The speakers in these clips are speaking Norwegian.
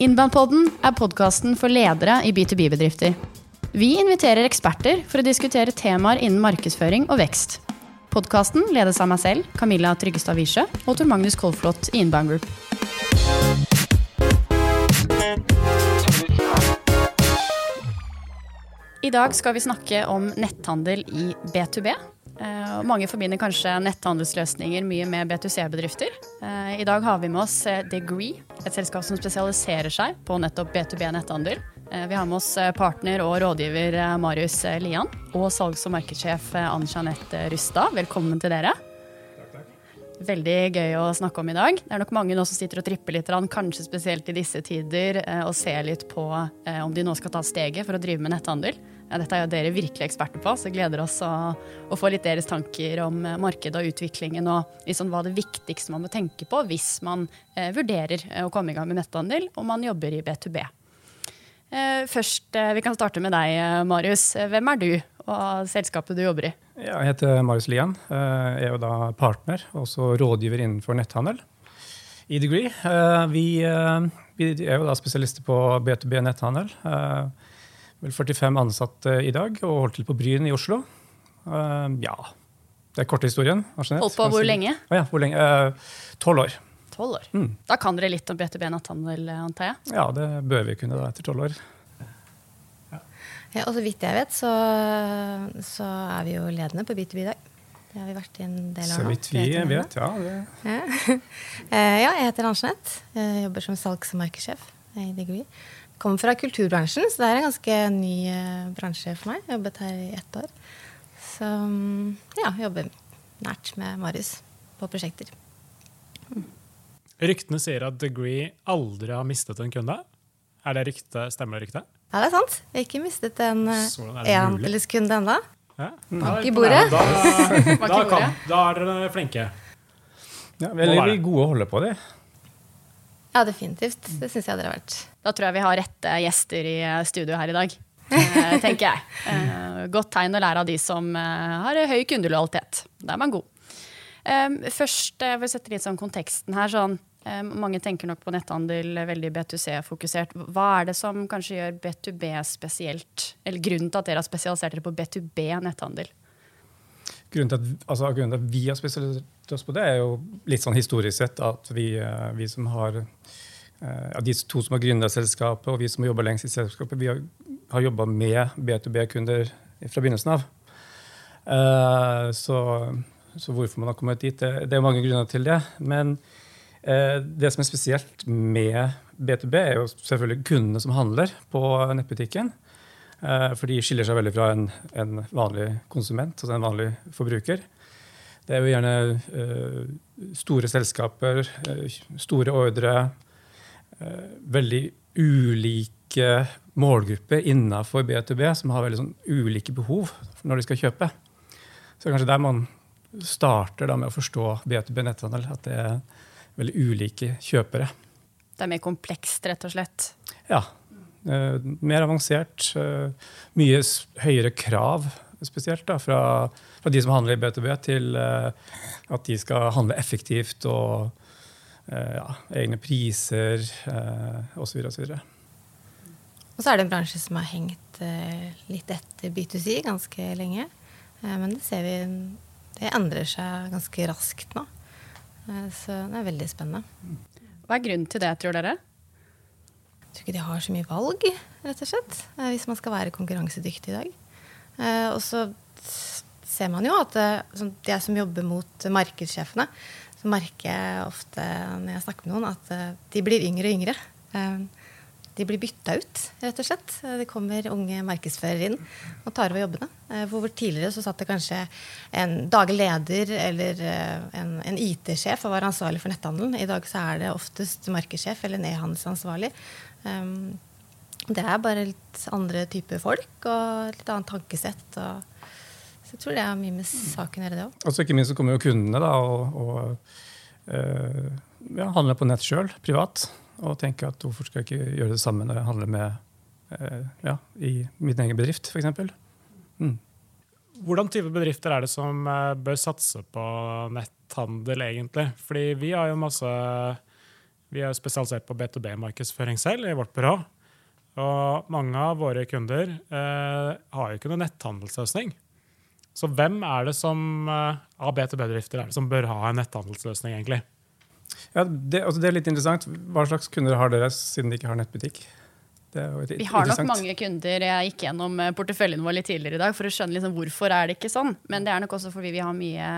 Innbandpodden er podkasten for ledere i B2B-bedrifter. Vi inviterer eksperter for å diskutere temaer innen markedsføring og vekst. Podkasten ledes av meg selv, Camilla Tryggestad Wiesche, og Tor Magnus Kolflot i Inbound Group. I dag skal vi snakke om netthandel i B2B. Eh, mange forbinder kanskje netthandelsløsninger mye med B2C-bedrifter. Eh, I dag har vi med oss eh, Degree, et selskap som spesialiserer seg på nettopp B2B-netthandel. Vi har med oss partner og rådgiver Marius Lian og salgs- og markedssjef Ann Jeanette Rustad. Velkommen til dere. Veldig gøy å snakke om i dag. Det er nok mange nå som sitter og tripper litt, kanskje spesielt i disse tider, og ser litt på om de nå skal ta steget for å drive med netthandel. Ja, dette er jo dere virkelig eksperter på, så gleder oss å, å få litt deres tanker om eh, markedet og utviklingen, og liksom hva det viktigste man må tenke på hvis man eh, vurderer eh, å komme i gang med netthandel og man jobber i B2B. Eh, først, eh, Vi kan starte med deg, eh, Marius. Hvem er du og selskapet du jobber i? Jeg heter Marius Lian. Jeg er jo da partner og også rådgiver innenfor netthandel i Degree. Vi, vi er jo da spesialister på B2B netthandel vel 45 ansatte i dag og holdt til på Bryn i Oslo. Uh, ja, det er korte historien. Holdt på hvor lenge? Oh, ja, hvor lenge? Eh, tolv uh, år. 12 år. Mm. Da kan dere litt om BTB netthandel, antar jeg? Ja, det bør vi kunne da, etter tolv år. Ja. ja. og så vidt jeg vet, så, så, er vi jo ledende på B2B i dag. Det har vi vært i en del år nå. Så vidt vi vet, ja. Det. ja. ja. jeg heter Ann-Jeanette. Jobber som salgs- og markedssjef i Degree kommer fra kulturbransjen, så det er en ganske ny uh, bransje for meg. Jeg har jobbet her i ett år. Så ja, jobber nært med Marius på prosjekter. Mm. Ryktene sier at Degree aldri har mistet en kunde. Er det rykte, Stemmer det ryktet? Ja, det er sant. Vi har ikke mistet en e-handelskunde ennå. Ja. Bank i bordet. Ja, da, da, kan, da er dere flinke. Ja, veldig gode å holde på, de. Ja, definitivt. Det syns jeg dere har vært. Da tror jeg vi har rette gjester i eh, studio her i dag. Eh, tenker jeg. Eh, godt tegn å lære av de som har høy kundelojalitet. Da er man god. Først for å sette litt sånn konteksten her. Sånn, mange tenker nok på netthandel veldig B2C-fokusert. Hva er det som kanskje gjør B2B spesielt? Eller grunnen til at dere har spesialisert dere på B2B netthandel? Grunnen til, at, altså, grunnen til at vi har spesialisert oss på det, er jo litt sånn historisk sett at vi, vi som har ja, de to som har gründa selskapet, og vi som har jobba lengst i selskapet, vi har, har jobba med B2B-kunder fra begynnelsen av. Uh, så, så, hvorfor man har kommet dit, det, det, er mange grunner til det. Men uh, det som er spesielt med B2B, er jo selvfølgelig kundene som handler på nettbutikken. Uh, for de skiller seg veldig fra en, en, vanlig konsument, altså en vanlig forbruker. Det er jo gjerne store selskaper, store ordre Eh, veldig ulike målgrupper innenfor B2B som har veldig sånn ulike behov når de skal kjøpe. Så kanskje der man starter med å forstå B2B netthandel, at det er veldig ulike kjøpere. Det er mer komplekst, rett og slett? Ja. Eh, mer avansert. Eh, mye høyere krav, spesielt da, fra, fra, de som handler i B2B, til at de skal handle effektivt og Eh, ja, egne priser osv. osv. Og så er det en bransje som har hengt eh, litt etter B2C ganske lenge. Eh, men det ser vi det endrer seg ganske raskt nå. Så det er veldig spennende. Hva er grunnen til det, tror dere? Jeg tror ikke de har så mye valg, rett og slett. Hvis man skal være konkurransedyktig i dag. Og så ser man jo at de som jobber mot markedssjefene, så merker jeg ofte når jeg snakker med noen, at eh, de blir yngre og yngre. Eh, de blir bytta ut, rett og slett. Det kommer unge markedsførere inn og tar over jobbene. Eh, hvor tidligere så satt det kanskje en daglig leder eller en, en IT-sjef og var ansvarlig for netthandelen. I dag så er det oftest markedssjef eller en e-handelsansvarlig. Det er bare litt andre typer folk og litt annet tankesett. og så jeg tror det har mye med saken å gjøre, det òg. Og så ikke minst så kommer jo kundene da, og, og øh, ja, handler på nett sjøl, privat. Og tenker at hvorfor skal jeg ikke gjøre det samme når jeg handler med øh, ja, i min egen bedrift, f.eks. Mm. Hvordan type bedrifter er det som øh, bør satse på netthandel, egentlig? Fordi vi har jo masse Vi er spesialisert på B2B-markedsføring selv i vårt byrå. Og mange av våre kunder eh, har jo ikke noen netthandelsløsning. Så hvem er det som eh, av B2B-bedrifter er det som bør ha en netthandelsløsning, egentlig? Ja, det, altså det er litt interessant. Hva slags kunder har dere siden de ikke har nettbutikk? Vi har nok mange kunder. Jeg gikk gjennom eh, porteføljen vår litt tidligere i dag for å skjønne liksom hvorfor er det ikke sånn. Men det er nok også fordi vi har mye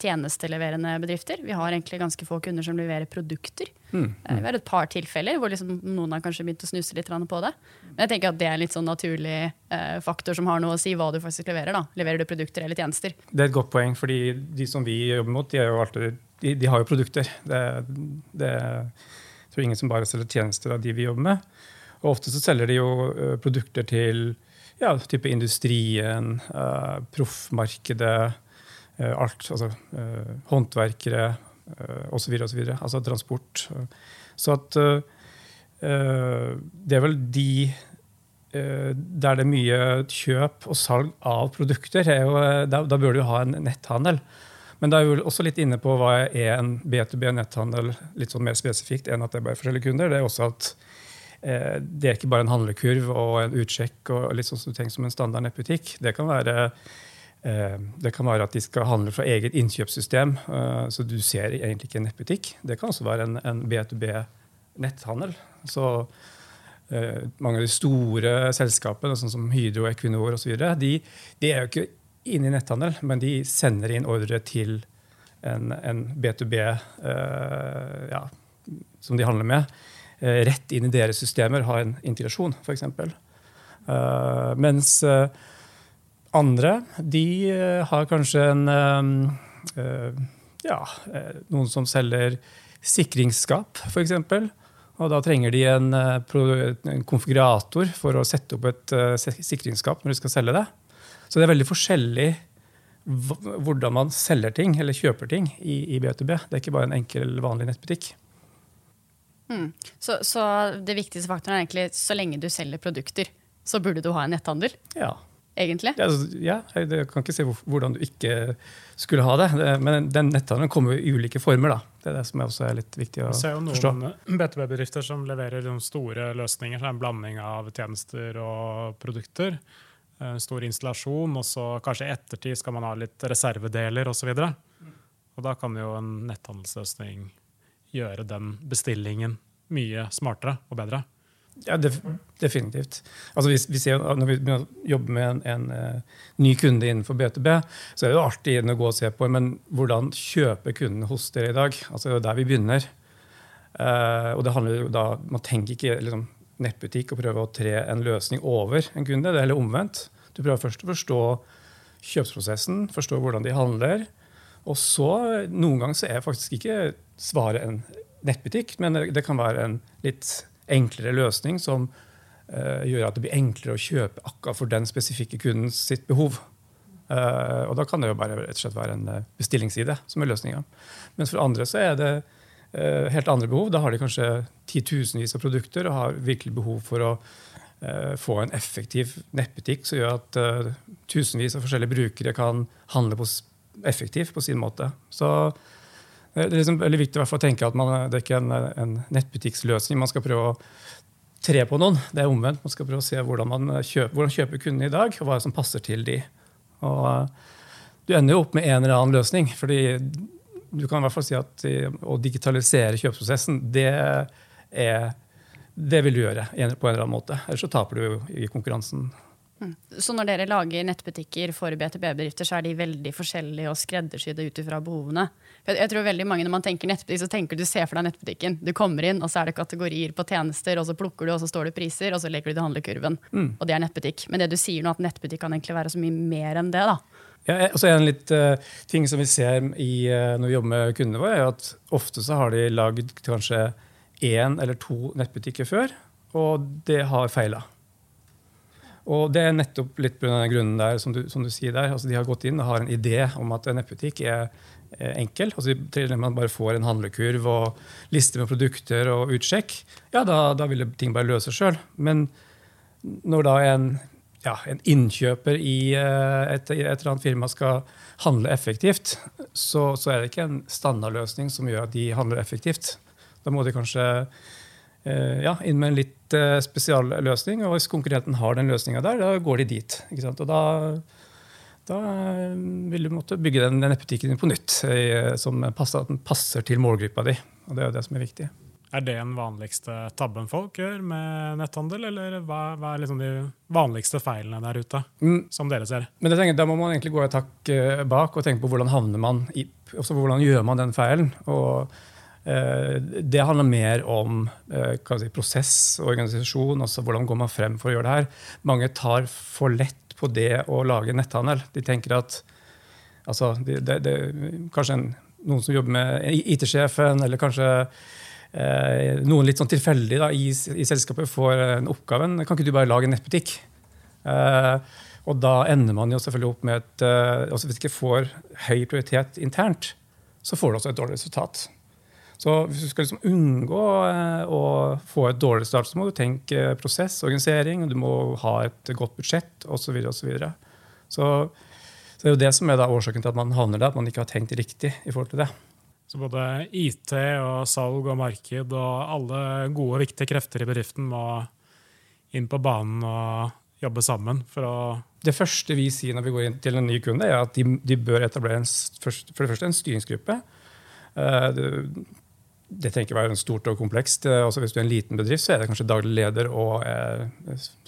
tjenesteleverende bedrifter. Vi har egentlig ganske få kunder som leverer produkter. Mm, mm. Vi har et par tilfeller hvor liksom noen har kanskje begynt å snuse litt på det. Men jeg tenker at det er en litt sånn naturlig eh, faktor som har noe å si hva du faktisk leverer. da. Leverer du produkter eller tjenester? Det er et godt poeng, fordi de som vi jobber mot, de, alltid, de, de har jo produkter. Det, det, jeg tror ingen som bare selger tjenester av de vi jobber med. Og ofte så selger de jo uh, produkter til ja, type industrien, uh, proffmarkedet, uh, alt. Altså håndverkere uh, osv. osv. Altså transport. Så at det er vel de der det er mye kjøp og salg av produkter, jo, da, da, bør du ha en netthandel. Men da er vi også litt inne på hva er en B2B-netthandel litt sånn mer spesifikt enn at det er bare forskjellige kunder. Det er også at Eh, det er ikke bare en handlekurv og en utsjekk og litt sånn som du tenker som en standard nettbutikk. Det kan være eh, det kan være at de skal handle fra eget innkjøpssystem, eh, så du ser egentlig ikke en nettbutikk. Det kan også være en, en B2B-netthandel. Så mange av de store selskapene, sånn som Hydro, Equinor osv., de, de er jo ikke inne i netthandel, men de sender inn ordre til en, en B2B ja, som de handler med. Eh, rett inn i deres systemer ha en integrasjon, f.eks. Uh, eh, mens uh, andre de uh, har kanskje en ja, noen som selger sikringsskap, f.eks. Og da trenger de en, en, konfigurator for å sette opp et sikringsskap når de skal selge det. Så det er veldig forskjellig hvordan man selger ting eller kjøper ting i, i B2B. Det er ikke bare en enkel, vanlig nettbutikk. Mm. Så, så, det viktigste faktoren er egentlig så lenge du selger produkter, så burde du ha en netthandel? Ja. Egentlig? Ja, altså, ja jeg kan ikke se hvordan du ikke skulle ha det. Men den netthandelen kommer i ulike former. da. Det er det som også er litt viktig å forstå. Jeg ser jo noen BTB-bedrifter som leverer store løsninger. som er En blanding av tjenester og produkter. En stor installasjon, og så kanskje i ettertid skal man ha litt reservedeler osv. Da kan jo en netthandelsløsning gjøre den bestillingen mye smartere og bedre. Ja, def definitivt. Altså, vi, vi ser, når vi jobber med en, en uh, ny kunde innenfor B2B, så er det jo artig å gå og se på men hvordan kjøper kundene hos dere i dag? Altså, det er der vi begynner. Uh, og det handler jo da, Man tenker ikke liksom, nettbutikk og prøver å tre en løsning over en kunde. Det er heller omvendt. Du prøver først å forstå kjøpsprosessen, forstå hvordan de handler. Og så, Noen ganger så er faktisk ikke svaret en nettbutikk, men det kan være en litt enklere løsning som uh, gjør at det blir enklere å kjøpe akkurat for den spesifikke kunden sitt behov. Uh, og Da kan det jo bare rett og slett være en eh, bestillingsside som er løsninga. Mens for andre så er det uh, helt andre behov. Da har de kanskje titusenvis av produkter og har virkelig behov for å få en effektiv nettbutikk som gjør at tusenvis av forskjellige brukere kan handle på effektiv på sin måte. Så det er liksom veldig viktig å tenke at man, det er ikke en, en nettbutikksløsning. Man skal prøve å tre på noen. Det er omvendt. Man skal prøve å se hvordan, man kjøper, hvordan kjøper kundene i dag, og hva som passer til de. Og eh, du ender jo opp med en eller annen løsning. fordi du kan i hvert fall si at å digitalisere kjøpsprosessen, det, er, det vil du gjøre på en eller annen måte. Ellers så taper du i konkurransen. Mm. Så når dere lager nettbutikker for BTB-bedrifter, så er de veldig forskjellige og skreddersydde ut ifra behovene? Jeg tror veldig mange Når man tenker nettbutikk, så tenker du ser for deg nettbutikken. Du kommer inn, og så er det kategorier på tjenester, og så plukker du, og så står det priser, og så legger du til handlekurven. Mm. Og det er nettbutikk. Men det du sier nå, at nettbutikk kan egentlig være så mye mer enn det, da. Ja, og så er En litt uh, ting som vi ser i, uh, når vi jobber med kundene våre, er at ofte så har de lagd kanskje én eller to nettbutikker før, og det har feila. Og det er nettopp litt på den grunnen der, som du, som du, sier der. Altså, de har gått inn og har en idé om at en nettbutikk er, enkel. Altså, man bare får en handlekurv og liste med produkter og utsjekk, ja, da, da vil ting bare løse seg sjøl. Men når da en, ja, en innkjøper i eh, et, et, eller annet firma skal handle effektivt, så, så, er det ikke en standardløsning som gjør at de handler effektivt. Da må de kanskje ja, inn med en litt eh, spesialløsning. Og hvis konkurrenten har den løsninga der, da går de dit. Og da, da eh, vil du måtte bygge den, den nettbutikken din på nytt, eh, som passer, at den passer til målgruppa di. Og det er jo det som er viktig. Er det den vanligste tabben folk gjør med netthandel, eller hva, hva er liksom de vanligste feilene der ute, Mm. som dere ser? Men jeg tenker, da må man egentlig gå et hakk eh, bak og tenke på hvordan havner man i, også hvordan gjør man den feilen. Og eh, Det handler mer om eh, si, prosess og organisasjon. altså Hvordan går man frem for å gjøre det her. Mange tar for lett på det å lage netthandel. De tenker at altså, det, det, det, Kanskje en, noen som jobber med IT-sjefen, eller kanskje eh, noen litt sånn tilfeldig da, i, i selskapet får en oppgave. Kan ikke du bare lage en nettbutikk? Eh, og da ender man jo selvfølgelig opp med et eh, altså Hvis du ikke får høy prioritet internt, så får du også et dårlig resultat. Så hvis du skal liksom unngå eh, å få et dårlig start, så må du tenke prosess, organisering, og du må ha et godt budsjett osv. Og så, så så det er jo det som er årsaken til at man havner der, at man ikke har tenkt riktig i forhold til det. Så både IT og salg og marked og alle gode, viktige krefter i bedriften må inn på banen og jobbe sammen for å Det første vi sier når vi går inn til en ny kunde, er at de, de bør etablere en, for det første en styringsgruppe. Eh, Det, trenger ikke være stort og komplekst. Eh, Også hvis du er en liten bedrift, så er det kanskje daglig leder og eh,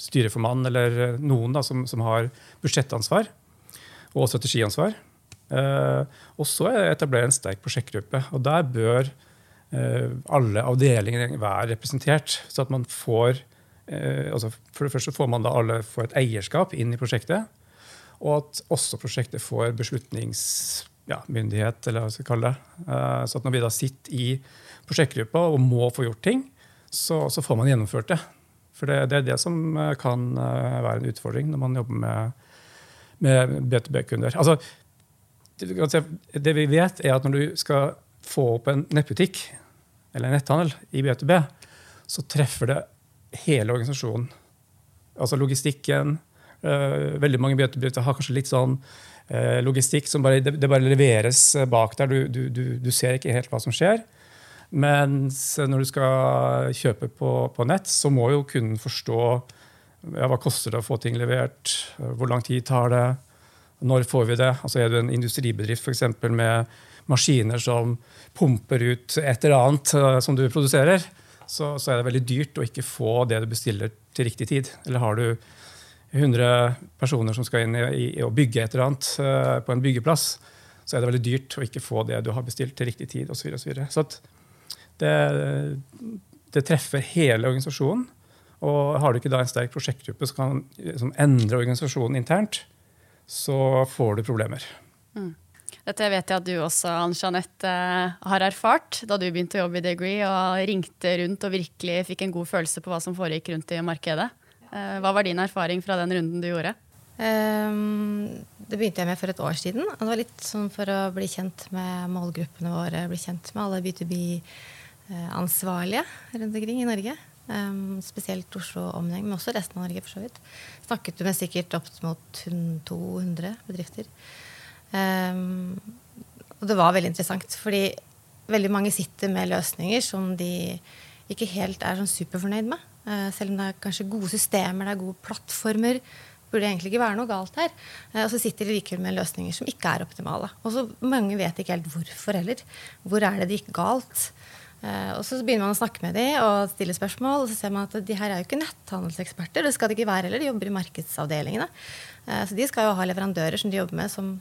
styreformann eller eh, noen da, som, som har budsjettansvar og strategiansvar. Eh, og så er etablere en sterk prosjektgruppe. Og der bør alle avdelinger være representert, så at man får altså For det første får man da alle får et eierskap inn i prosjektet, og at også prosjektet får beslutningsmyndighet, eller hva vi skal kalle det. Så at når vi da sitter i prosjektgruppa og må få gjort ting, så, så får man gjennomført det. For det, det er det som eh, kan eh, være en utfordring når man jobber med, med B2B-kunder. Altså, det, det vi vet, er at når du skal få opp en nettbutikk eller en netthandel i B2B, så treffer det hele organisasjonen. Altså logistikken. øh, veldig mange B2B-bedrifter har kanskje litt sånn logistikk som bare, det, bare leveres bak der. Du, du, du, du ser ikke helt hva som skjer. Mens når du skal kjøpe på, på nett, så må jo kunden forstå ja, hva koster det å få ting levert, hvor lang tid tar det, når får vi det? Altså Er du en industribedrift for eksempel, med maskiner som pumper ut et eller annet eh, som du produserer, så, så er det veldig dyrt å ikke få det du bestiller til riktig tid. Eller har du 100 personer som skal inn i, i, i å bygge et eller annet uh, på en byggeplass, så er det veldig dyrt å ikke få det du har bestilt til riktig tid osv. Så, videre, og så, videre. så at det, det treffer hele organisasjonen. Og har du ikke da en sterk prosjektgruppe som kan liksom, endre organisasjonen internt, så får du problemer. Dette vet jeg at du også, Ann-Jeanette, eh, har erfart da du begynte å jobbe i Degree og ringte rundt og virkelig fikk en god følelse på hva som foregikk rundt i markedet. Eh, Hva var din erfaring fra den runden du gjorde? Um, det begynte jeg med for et år siden. og Det var litt sånn for å bli kjent med målgruppene våre, bli kjent med alle B2B-ansvarlige rundt omkring i Norge. Um, spesielt Oslo-omgjeng, men også resten av Norge. for så vidt. Snakket du med sikkert opp mot 200 bedrifter. Um, og det var veldig interessant, fordi veldig mange sitter med løsninger som de ikke helt er sånn superfornøyd med. Uh, selv om det er kanskje gode systemer, det er gode plattformer. burde egentlig ikke være noe galt her. Uh, og så sitter de likevel med løsninger som ikke er optimale. Og så mange vet ikke helt hvorfor heller. Hvor er det det gikk galt? Eh, og så begynner man å snakke med dem og stille spørsmål, og så ser man at de her er jo ikke netthandelseksperter. Det skal de ikke være heller. De jobber i markedsavdelingene. Eh, så de skal jo ha leverandører som de jobber med, som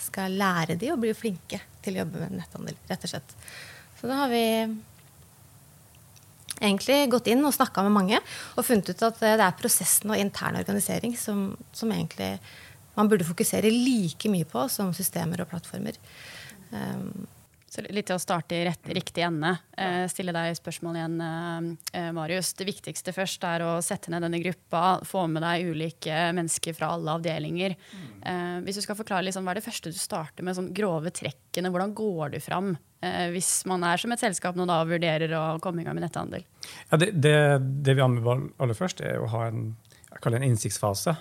skal lære de å bli flinke til å jobbe med netthandel, rett og slett. Så da har vi egentlig gått inn og snakka med mange og funnet ut at eh, det er prosessen og intern organisering som, som egentlig man burde fokusere like mye på som systemer og plattformer. Um, Så litt til å starte i rett, riktig ende. Eh, stille deg spørsmål igjen, eh, eh, Marius. Det viktigste først er å sette ned denne gruppa, få med deg ulike mennesker fra alle avdelinger. Eh, hvis du skal forklare liksom, Hva er det første du starter med? Sånn grove trekkene. Hvordan går du fram eh, hvis man er som et selskap nå da vurderer å komme i gang med netthandel? Ja, det, det, det vi anbefaler aller først, er å ha en, en innsiktsfase.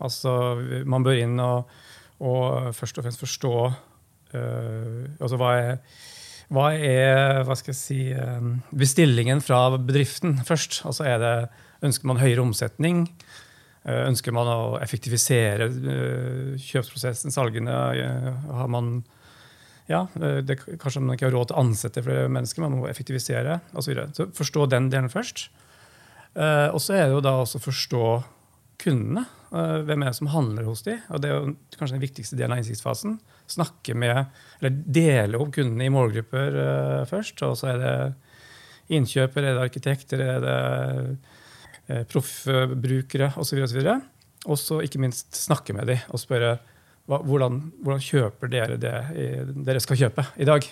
Altså, man bør inn og, og først og fremst forstå altså hva er, hva er hva skal jeg si, eh, bestillingen fra bedriften først? Altså er det, Ønsker man høyere omsetning? Eh, ønsker man å effektivisere eh, kjøpsprosessen, salgene? Har man ja, det, Kanskje man ikke har råd til å ansette flere mennesker, man må effektivisere osv. Så, videre. så forstå den delen først. Og så er det jo da også forstå kundene. Hvem er det som handler hos dem? Og det er kanskje den viktigste delen av innsiktsfasen snakke med, eller dele opp kundene i målgrupper uh, først. Og så er det innkjøper, er det arkitekter, er det uh, proffbrukere osv. Og så ikke minst snakke med dem og spørre hva, hvordan, hvordan, kjøper dere det dere skal kjøpe i dag?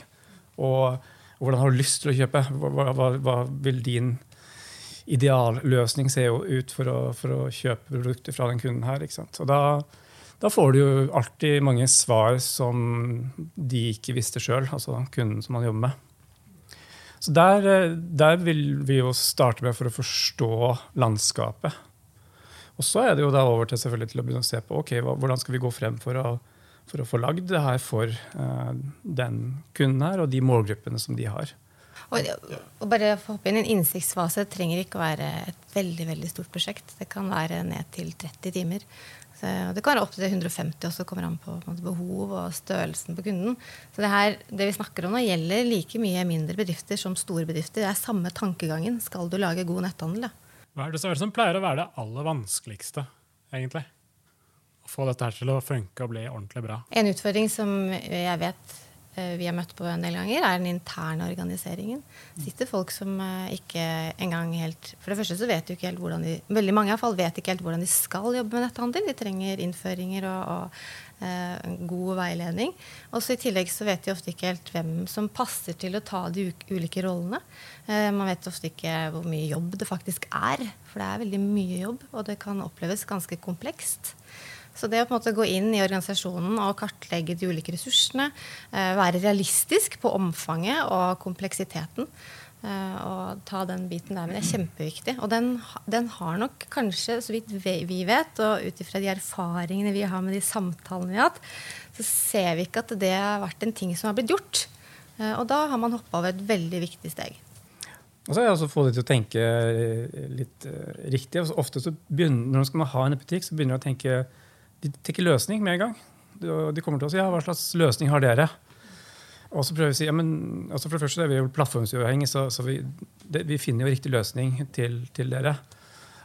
Og, og hvordan har du lyst til å kjøpe? Hva, hva, hva vil din idealløsning jo ut for å, for å, kjøpe produkter fra den kunden her? Og da, da får du jo alltid mange svar som de ikke visste sjøl, altså kunden som man jobber med. Så der, der, vil vi jo starte med for å forstå landskapet. Og så er det jo da over til selvfølgelig til å begynne å se på ok, hvordan skal vi gå frem for å, for å få lagd det her for uh, den kunden her og de målgruppene som de har. Og, og bare få hoppe inn En innsiktsfase trenger ikke å være et veldig veldig stort prosjekt. Det kan være ned til 30 timer. Og det kan være opptil 150 også, kommer an på, på behov og størrelsen på kunden. Så det, her, det vi snakker om nå, gjelder like mye mindre bedrifter som store bedrifter. Det er samme tankegangen. Skal du lage god netthandel? Da? Hva er det som pleier å være det aller vanskeligste, egentlig? Å få dette her til å funke og bli ordentlig bra? En utfordring som jeg vet vi har møtt på en del ganger, er den interne organiseringen. sitter folk som eh, ikke engang helt For det første så vet de ikke helt hvordan de Veldig mange i hvert fall vet ikke helt hvordan de skal jobbe med netthandel. De trenger innføringer og, og eh, god veiledning. Også I tillegg så vet de ofte ikke helt hvem som passer til å ta de ulike rollene. Eh, man vet ofte ikke hvor mye jobb det faktisk er. For det er veldig mye jobb, og det kan oppleves ganske komplekst. Så det å på en måte gå inn i organisasjonen og kartlegge de ulike ressursene, eh, være realistisk på omfanget og kompleksiteten, eh, og ta den biten der, men det er kjempeviktig. Og den, den har nok kanskje, så vidt vi vet, og ut ifra de erfaringene vi har med de samtalene vi har hatt, så ser vi ikke at det har vært en ting som har blitt gjort. Eh, og da har man hoppa over et veldig viktig steg. Og så har jeg også fått det til å tenke litt riktig. Ofte så begynner, Når man skal ha en butikk, så begynner man å tenke de tenker løsning med en gang. De kommer til å si ja, hva slags løsning har dere? Og så prøver vi å si, ja, men, altså For det første er vi jo plattformsuavhengige, så, så vi, det, vi, finner jo riktig løsning til, til dere.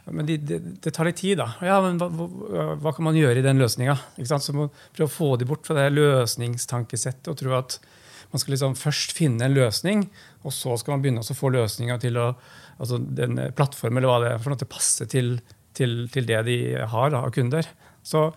Men det de, de tar litt tid, da. Ja, men hva, hva kan man gjøre i den løsninga? Prøve å få de bort fra det løsningstankesettet og tro at man skal liksom først finne en løsning, og så skal man begynne å få løsninga til å, altså den plattformen eller hva det er, for noe til å passe til, til, til det de har da, av kunder. Så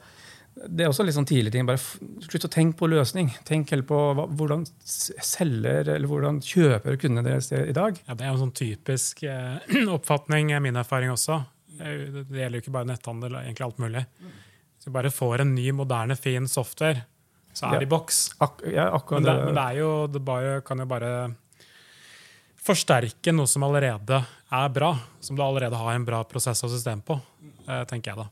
det er også litt sånn tidlig ting. Bare Slutt å tenke på løsning. Tenk heller på hva, hvordan selger eller hvordan kjøper kundene deres det i dag. Ja, Det er en sånn typisk eh, oppfatning, min erfaring også. Det gjelder jo ikke bare netthandel, egentlig alt mulig. Hvis du bare får en ny, moderne, fin software, så er det ja. i boks. Ak ja, men, det, men det, jo, det bare, kan jo bare forsterke noe som allerede er bra. Som du allerede har en bra prosess og system på, eh, tenker jeg da.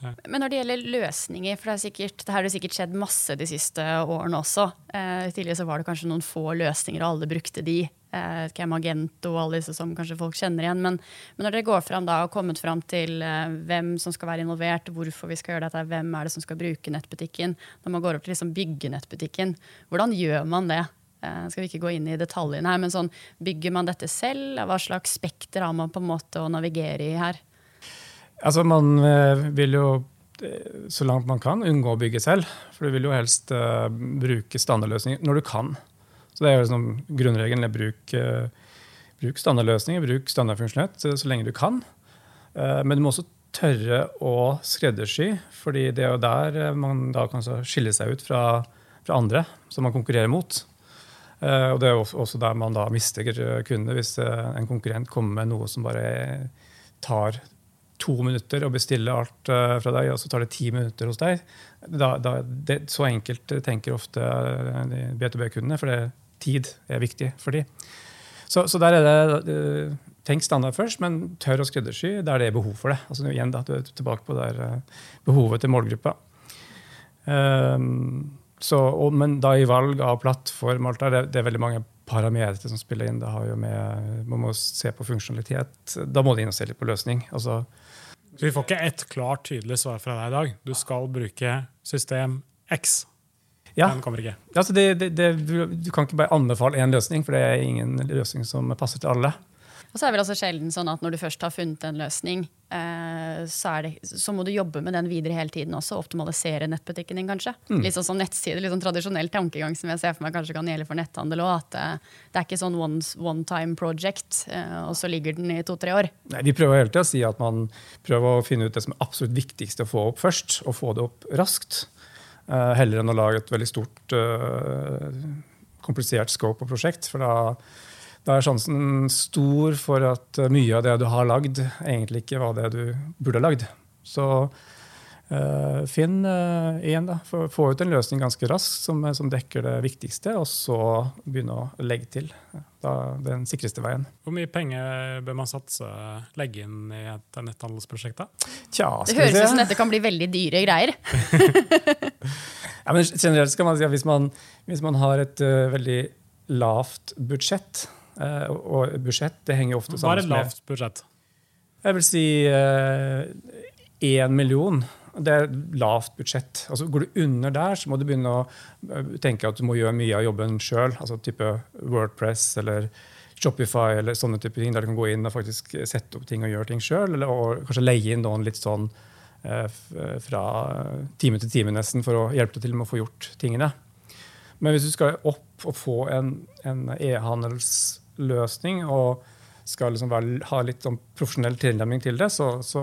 Men når det gjelder løsninger, for det, er sikkert, det har det sikkert skjedd masse de siste årene også. Eh, tidligere så var det kanskje noen få løsninger, og alle brukte de. Eh, Camagento og alle disse som kanskje folk kjenner igjen. Men, men når dere går fram da og kommet fram til eh, hvem som skal være involvert, hvorfor vi skal gjøre dette, hvem er det som skal bruke nettbutikken, når man går opp til liksom bygge nettbutikken, hvordan gjør man det? Eh, skal vi ikke gå inn i detaljene her, men sånn, Bygger man dette selv? Hva slags spekter har man på en måte å navigere i her? Altså, man eh, vil jo eh, så langt man kan unngå å bygge selv. For du vil jo helst uh, bruke standardløsninger når du kan. Så det er jo liksom grunnregelen. Bruk, uh, bruk standardløsninger, bruk standardfunksjonett så, så lenge du kan. Uh, men du må også tørre å skreddersy, fordi det er jo der man da kan skille seg ut fra, fra andre som man konkurrerer mot. og det er jo også der man da mister kundene, hvis en konkurrent kommer med noe som bare tar to minutter å bestille alt uh, fra deg, og så tar det ti minutter hos deg. Da, da, det, så enkelt tenker ofte uh, B2B-kundene, for det, tid er viktig for dem. Så, så, der er det uh, Tenk standard først, men tør å skreddersy der det er behov for det. Altså igjen da, Du er tilbake på der, behovet til målgruppa. Um, så, og, men da i valg av plattform alt det, det er veldig mange parametere som spiller inn. Det har jo med, Man må se på funksjonalitet. Da må de inn og se litt på løsning. Altså, så vi får ikke ett klart, tydelig svar fra deg i dag. Du skal bruke system X. Ja. Den kommer ikke. Altså det, det, det, du kan ikke bare anbefale én løsning, for det er ingen løsning som passer til alle. Og så er det vel også sjelden sånn at når du først har funnet en løsning, eh, så, det, så, må du jobbe med den videre hele tiden også. Optimalisere nettbutikken din, kanskje. Mm. Litt sånn som nettside, litt sånn tradisjonell tankegang som jeg ser for meg kanskje kan gjelde for netthandel òg. At eh, det er ikke sånn one, one time project, eh, og så ligger den i to-tre år. Nei, Vi prøver hele tida å si at man prøver å finne ut det som er absolutt viktigste å få opp først, og få det opp raskt. Heller enn å lage et veldig stort, komplisert scope og prosjekt. For da da er sjansen stor for at mye av det du har lagd, egentlig ikke var det du burde ha lagd. Så uh, finn uh, igjen, da. Få, få ut en løsning ganske raskt som, som, dekker det viktigste, og så begynne å legge til. Da, den sikreste veien. Hvor mye penger bør man satse, legge inn i et netthandelsprosjekt? da? Tja, det høres ut som dette kan bli veldig dyre greier. ja, men generelt skal man si at hvis man, hvis man har et uh, veldig lavt budsjett, Eh, og budsjett det henger ofte sammen med Hva er et lavt budsjett? Jeg vil si én eh, million. Det er lavt budsjett. Altså, går du under der, så må du begynne å eh, tenke at du må gjøre mye av jobben sjøl. Altså type Wordpress eller Shopify eller sånne type ting, der du kan gå inn og faktisk sette opp ting og gjøre ting sjøl. Og kanskje leie inn noen litt sånn eh, fra time til time nesten for å hjelpe deg til med å få gjort tingene. Men hvis du skal opp og få en, en e-handels løsning og skal liksom være, ha litt sånn profesjonell tilnærming til det, så, så,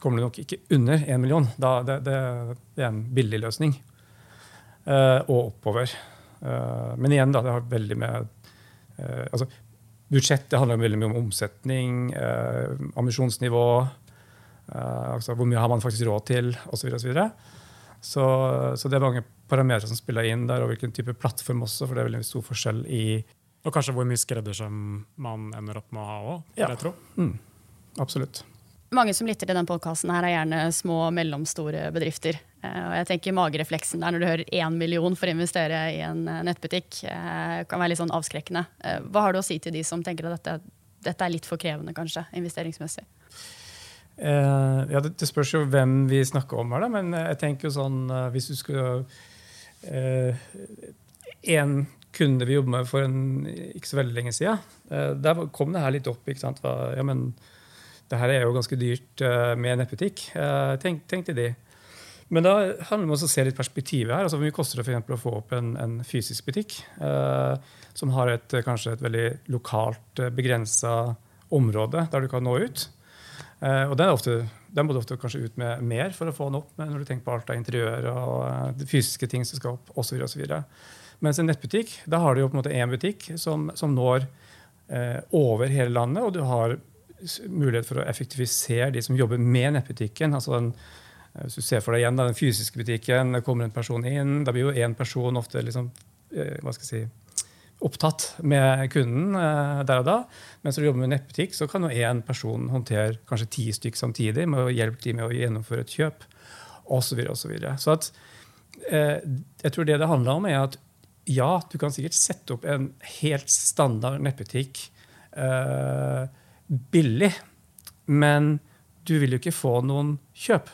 kommer du nok ikke under én million. Da, det, det, det, er en billig løsning. Uh, og oppover. Uh, men igjen, da, det har veldig med uh, altså, Budsjett det handler veldig mye om omsetning, ambisjonsnivå, altså hvor mye har man faktisk råd til, osv. Så, videre, og så, så, så det er mange parametere som spiller inn der, og hvilken type plattform også, for det er veldig stor forskjell i og kanskje hvor mye skreddersøm man ender opp med å ha òg? Ja. Mm. Absolutt. Mange som lytter til denne podkasten, er gjerne små og mellomstore bedrifter. Eh, og jeg tenker Magerefleksen der når du hører én million for å investere i en eh, nettbutikk, eh, kan være litt sånn avskrekkende. Hva har du å si til de som tenker at dette, dette er litt for krevende, kanskje, investeringsmessig? Eh, ja, det, det, spørs jo hvem vi snakker om her, da. Men jeg tenker jo sånn Hvis du skulle eh, En kunde vi jobbe med for en, ikke så veldig lenge siden. Eh, der kom det her litt opp. ikke sant? Ja, men det her er jo ganske dyrt eh, med nettbutikk. Eh, tenk, tenkte de. Men da handler det om å se litt perspektivet her. altså Hvor mye koster det for å få opp en, en fysisk butikk eh, som har et, kanskje et veldig lokalt begrensa område der du kan nå ut? Eh, og den, ofte, den, må du ofte kanskje ut med mer for å få den opp når du tenker på alt av interiør og uh, fysiske ting som skal opp, osv. Mens en nettbutikk, da har du jo på en måte én butikk som, som når eh, over hele landet, og du har mulighet for å effektivisere de som jobber med nettbutikken. altså den, eh, hvis du ser for deg igjen da, den fysiske butikken, det kommer en person inn. Da blir jo én person ofte liksom, eh, hva skal jeg si, opptatt med kunden eh, der og da. Mens når du jobber med nettbutikk, så kan jo én person håndtere kanskje ti stykk samtidig med å hjelpe dem med å gjennomføre et kjøp. Og så, videre, og så, videre. så eh, jeg tror det det handler om, er at ja, du kan sikkert sette opp en helt standard nettbutikk uh, billig, men du vil jo ikke få noen kjøp.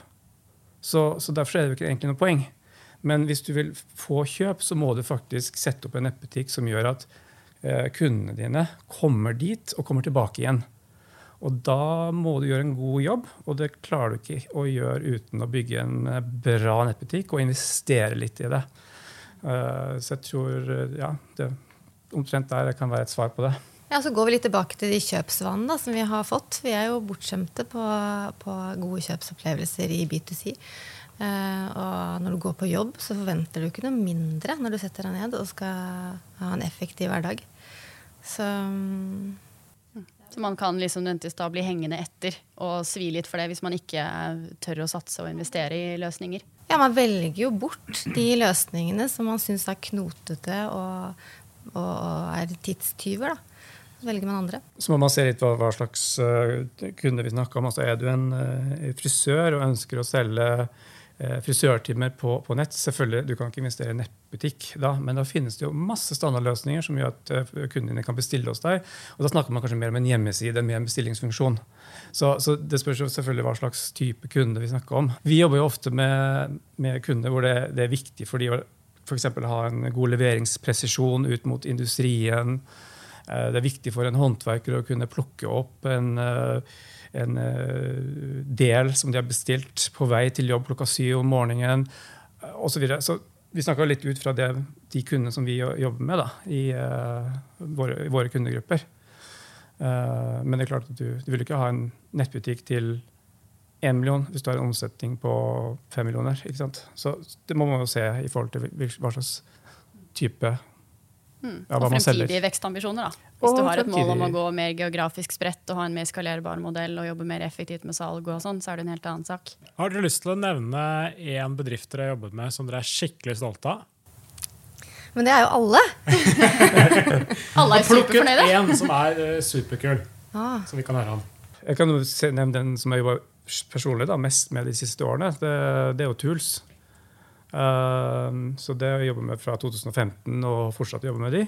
Så, så, derfor er det jo ikke egentlig noe poeng. Men hvis du vil få kjøp, så må du faktisk sette opp en nettbutikk som gjør at uh, kundene dine kommer dit og kommer tilbake igjen. Og da må du gjøre en god jobb, og det klarer du ikke å gjøre uten å bygge en bra nettbutikk og investere litt i det. Eh, så jeg tror eh, ja, det omtrent der kan være et svar på det. Ja, Så går vi litt tilbake til de kjøpsvanene som vi har fått. Vi er jo bortskjemte på, på gode kjøpsopplevelser i B2C. Uh, eh, og når du går på jobb, så forventer du ikke noe mindre når du setter deg ned og skal ha en effektiv hverdag. Så, um, så man kan liksom da bli hengende etter og svi litt for det hvis man ikke tør å satse og investere i løsninger? Ja, man velger jo bort de løsningene som man syns er knotete og, og er tidstyver. da. Så velger man andre. Så må man se litt hva, hva slags uh, kunde vi snakker om. Altså, er du en uh, frisør og ønsker å selge eh, frisørtimer på, på, nett. Selvfølgelig, Du kan ikke investere i nettbutikk, da, men da finnes det jo masse standardløsninger som gjør at uh, kundene dine kan bestille hos deg. Og Da snakker man kanskje mer om en hjemmeside med en bestillingsfunksjon. Så, så, Det spørs jo selvfølgelig hva slags type kunde vi snakker om. Vi jobber jo ofte med, med kunder hvor det, det er viktig for de å f.eks. ha en god leveringspresisjon ut mot industrien. Uh, det er viktig for en håndverker å kunne plukke opp en uh, en eh, del som de har bestilt på vei til jobb klokka syv om morgenen osv. Så, videre. så vi snakka litt ut fra det, de kundene som vi jobber med da, i, uh, våre, våre, kundegrupper. Uh, men det er klart at du, du vil ikke ha en nettbutikk til én million hvis du har en omsetning på fem millioner. ikke sant? Så det må man jo se i forhold til hva slags type Mm. Ja, og fremtidige vekstambisjoner. da. Hvis og du har et mål om å gå mer geografisk spredt og ha en mer skalerbar modell og jobbe mer effektivt med salg, og sånn, så er det en helt annen sak. Har dere lyst til å nevne én bedrift dere har jobbet med som dere er skikkelig stolte av? Men det er jo alle. alle er superfornøyde. Plukk ut én som er uh, superkul, ah. som vi kan høre om. Jeg kan nevne den som jeg jobber personlig da, mest med de siste årene. Det, det er jo Tools. Uh, så det har jeg jobbet med fra 2015 og fortsatt jobber med de.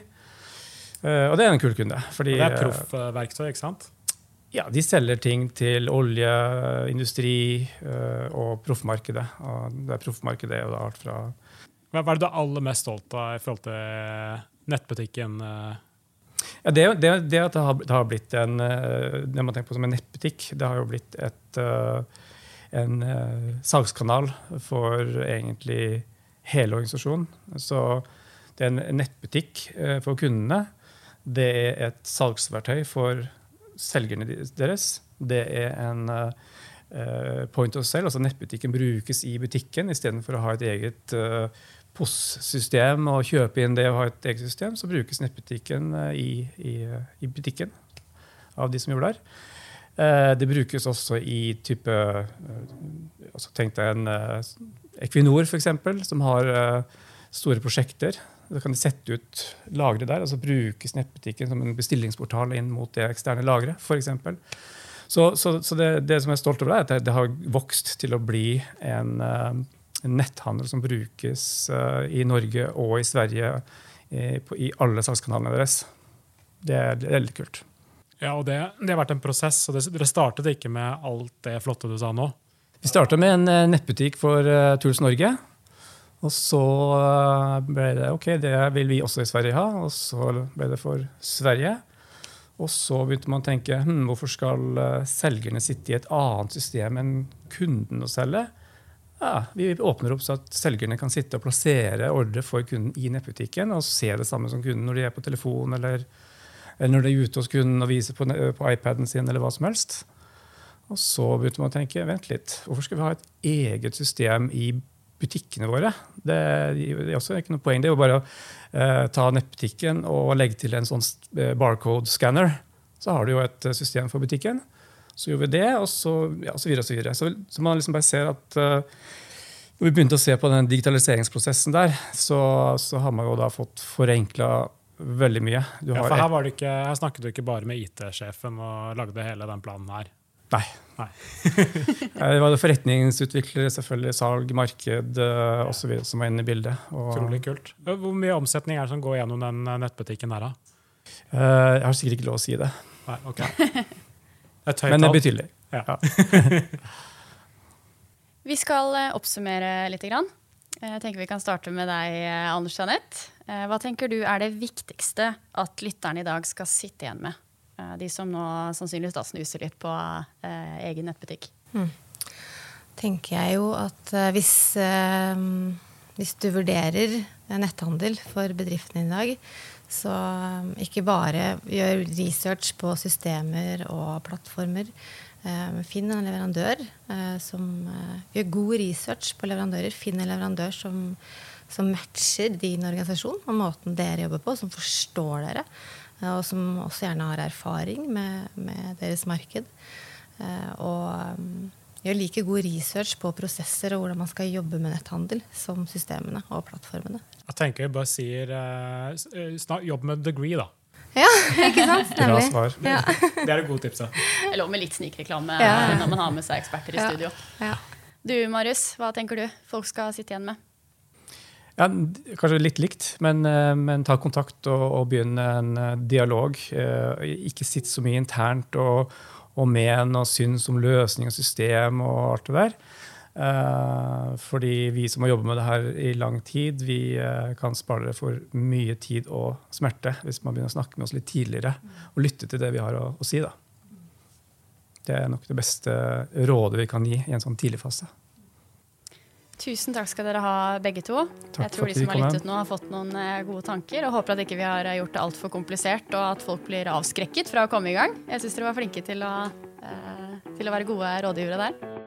Uh, og det er en kul kunde. Fordi, og det er proffverktøy, ikke sant? Ja, de selger ting til olje, industri uh, og proffmarkedet. Og det proffmarkedet er jo da alt fra Hva er det du er aller mest stolt av i forhold til nettbutikken? Ja, det, det, det at det har, det har, blitt en det man tenker på som en nettbutikk, det har jo blitt et en uh, salgskanal for egentlig hele organisasjonen. Så det er en nettbutikk uh, for kundene. Det er et salgsverktøy for selgerne deres. Det er en uh, point of sale, altså nettbutikken brukes i butikken istedenfor å ha et eget POS-system og kjøpe inn det og ha et eget system, så brukes nettbutikken i, i, i butikken av de som jobber der. Eh, det brukes også i type eh, altså Tenk deg en eh, Equinor, f.eks., som har store prosjekter. Da kan de sette ut lagre der, og så brukes nettbutikken som en bestillingsportal inn mot det eksterne lageret, f.eks. Så, så, så det, det, som jeg er stolt over, er at det, har vokst til å bli en, en, netthandel som brukes i Norge og i Sverige i, på, i alle salgskanalene deres. Det er, litt kult. Ja, og det, det, har vært en prosess. og Dere startet ikke med alt det flotte du sa nå? Vi startet med en eh, nettbutikk for uh, Tools Norge. Og så uh, ble det ok, det vil vi også i Sverige ha. Og så ble det for Sverige. Og så begynte man å tenke hm, hvorfor skal selgerne sitte i et annet system enn kunden å selge? Ja, vi åpner opp så at selgerne kan sitte og plassere ordre for kunden i nettbutikken og se det samme som kunden når de er på telefon eller eller når de er ute og viser på, på iPaden sin, eller hva som helst. Og så begynte man å tenke vent litt, hvorfor skal vi ha et eget system i butikkene våre? Det, det er også ikke noe poeng. Det er jo bare å eh, ta nettbutikken og legge til en sånn eh, barcode-scanner. Så har du jo et eh, system for butikken. Så gjorde vi det, og så, ja, så videre og så videre. Så, så man liksom bare ser at eh, når vi begynte å se på den digitaliseringsprosessen der, så, så har man jo da fått forenkla veldig mye. ja, for her, ikke, her, snakket du ikke bare med IT-sjefen og lagde hele den planen her? Nei. Nei. det var forretningsutviklere, selvfølgelig, salg, marked uh, osv. som var inne i bildet. Utrolig kult. Hvor mye omsetning er det som går gjennom den eh, nettbutikken her, da? Uh, jeg har sikkert ikke lov å si det. Nei, ok. Det Men det er betydelig. Ja. ja. Vi skal oppsummere litt. Jeg tenker Vi kan starte med deg, Anders Jeanette. Eh, hva tenker du er det viktigste at lytterne i dag skal sitte igjen med? Eh, de som nå sannsynligvis da snuser litt på eh, egen nettbutikk. Hmm. tenker jeg jo at hvis, hvis du vurderer netthandel for bedriftene i dag, så ikke bare gjør research på systemer og plattformer. Finn en leverandør som gjør god research på leverandører. Finn en leverandør som som matcher din organisasjon og måten dere jobber på, som forstår dere, eh, og som også gjerne har erfaring med, med deres marked. Eh, og mm, gjør like god research på prosesser og hvordan man skal jobbe med netthandel som systemene og plattformene. Jeg tenker jeg bare sier snart, jobb med degree, da. Ja, ikke sant? Bra svar. Ja. Det er et godt tips. Det er lov med litt snikreklame ja. når man har med seg eksperter i studio. Ja. Du Marius, hva tenker du folk skal sitte igjen med? Ja, kanskje litt likt, men, eh, men ta kontakt og, og begynne en eh, dialog. Eh, ikke sitt så mye internt og, og men og syns om løsning og system og alt det der. Fordi vi som har jobbet med det her i lang tid, vi kan spare dere for mye tid og smerte hvis man begynner å snakke med oss litt tidligere og lytte til det vi har å, å si. da. Det er nok det beste rådet vi kan gi i en sånn tidlig fase. Tusen takk skal dere ha, begge to. Takk jeg tror de som har lyttet nå, har fått noen eh, gode tanker. Og håper at ikke vi har eh, gjort det altfor komplisert, og at folk blir avskrekket fra å komme i gang. Jeg syns dere var flinke til å, eh, til å være gode rådgivere der.